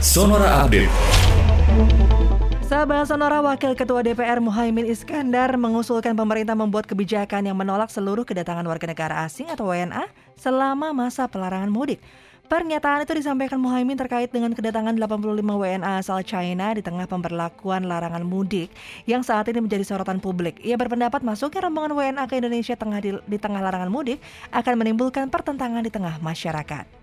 Sonora Update. Sahabat Sonora Wakil Ketua DPR Muhaimin Iskandar mengusulkan pemerintah membuat kebijakan yang menolak seluruh kedatangan warga negara asing atau WNA selama masa pelarangan mudik. Pernyataan itu disampaikan Muhaimin terkait dengan kedatangan 85 WNA asal China di tengah pemberlakuan larangan mudik yang saat ini menjadi sorotan publik. Ia berpendapat masuknya rombongan WNA ke Indonesia tengah di, di tengah larangan mudik akan menimbulkan pertentangan di tengah masyarakat.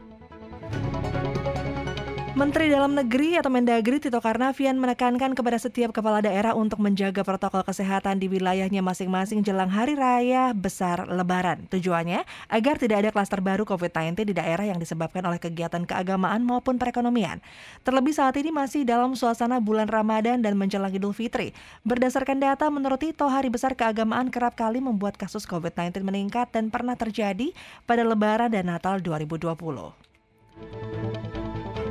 Menteri Dalam Negeri atau Mendagri Tito Karnavian menekankan kepada setiap kepala daerah untuk menjaga protokol kesehatan di wilayahnya masing-masing jelang Hari Raya Besar Lebaran. Tujuannya agar tidak ada klaster baru COVID-19 di daerah yang disebabkan oleh kegiatan keagamaan maupun perekonomian. Terlebih saat ini masih dalam suasana bulan Ramadan dan menjelang Idul Fitri. Berdasarkan data menurut Tito, Hari Besar Keagamaan kerap kali membuat kasus COVID-19 meningkat dan pernah terjadi pada Lebaran dan Natal 2020.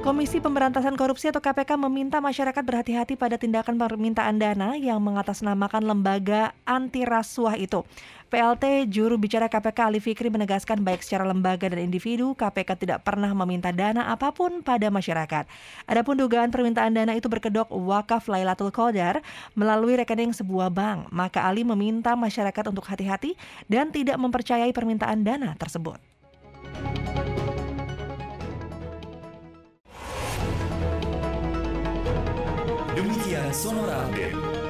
Komisi Pemberantasan Korupsi atau KPK meminta masyarakat berhati-hati pada tindakan permintaan dana yang mengatasnamakan lembaga anti rasuah itu. PLT juru bicara KPK Ali Fikri menegaskan baik secara lembaga dan individu, KPK tidak pernah meminta dana apa pun pada masyarakat. Adapun dugaan permintaan dana itu berkedok wakaf Lailatul Qadar melalui rekening sebuah bank, maka Ali meminta masyarakat untuk hati-hati dan tidak mempercayai permintaan dana tersebut. Demikian Sonora Update.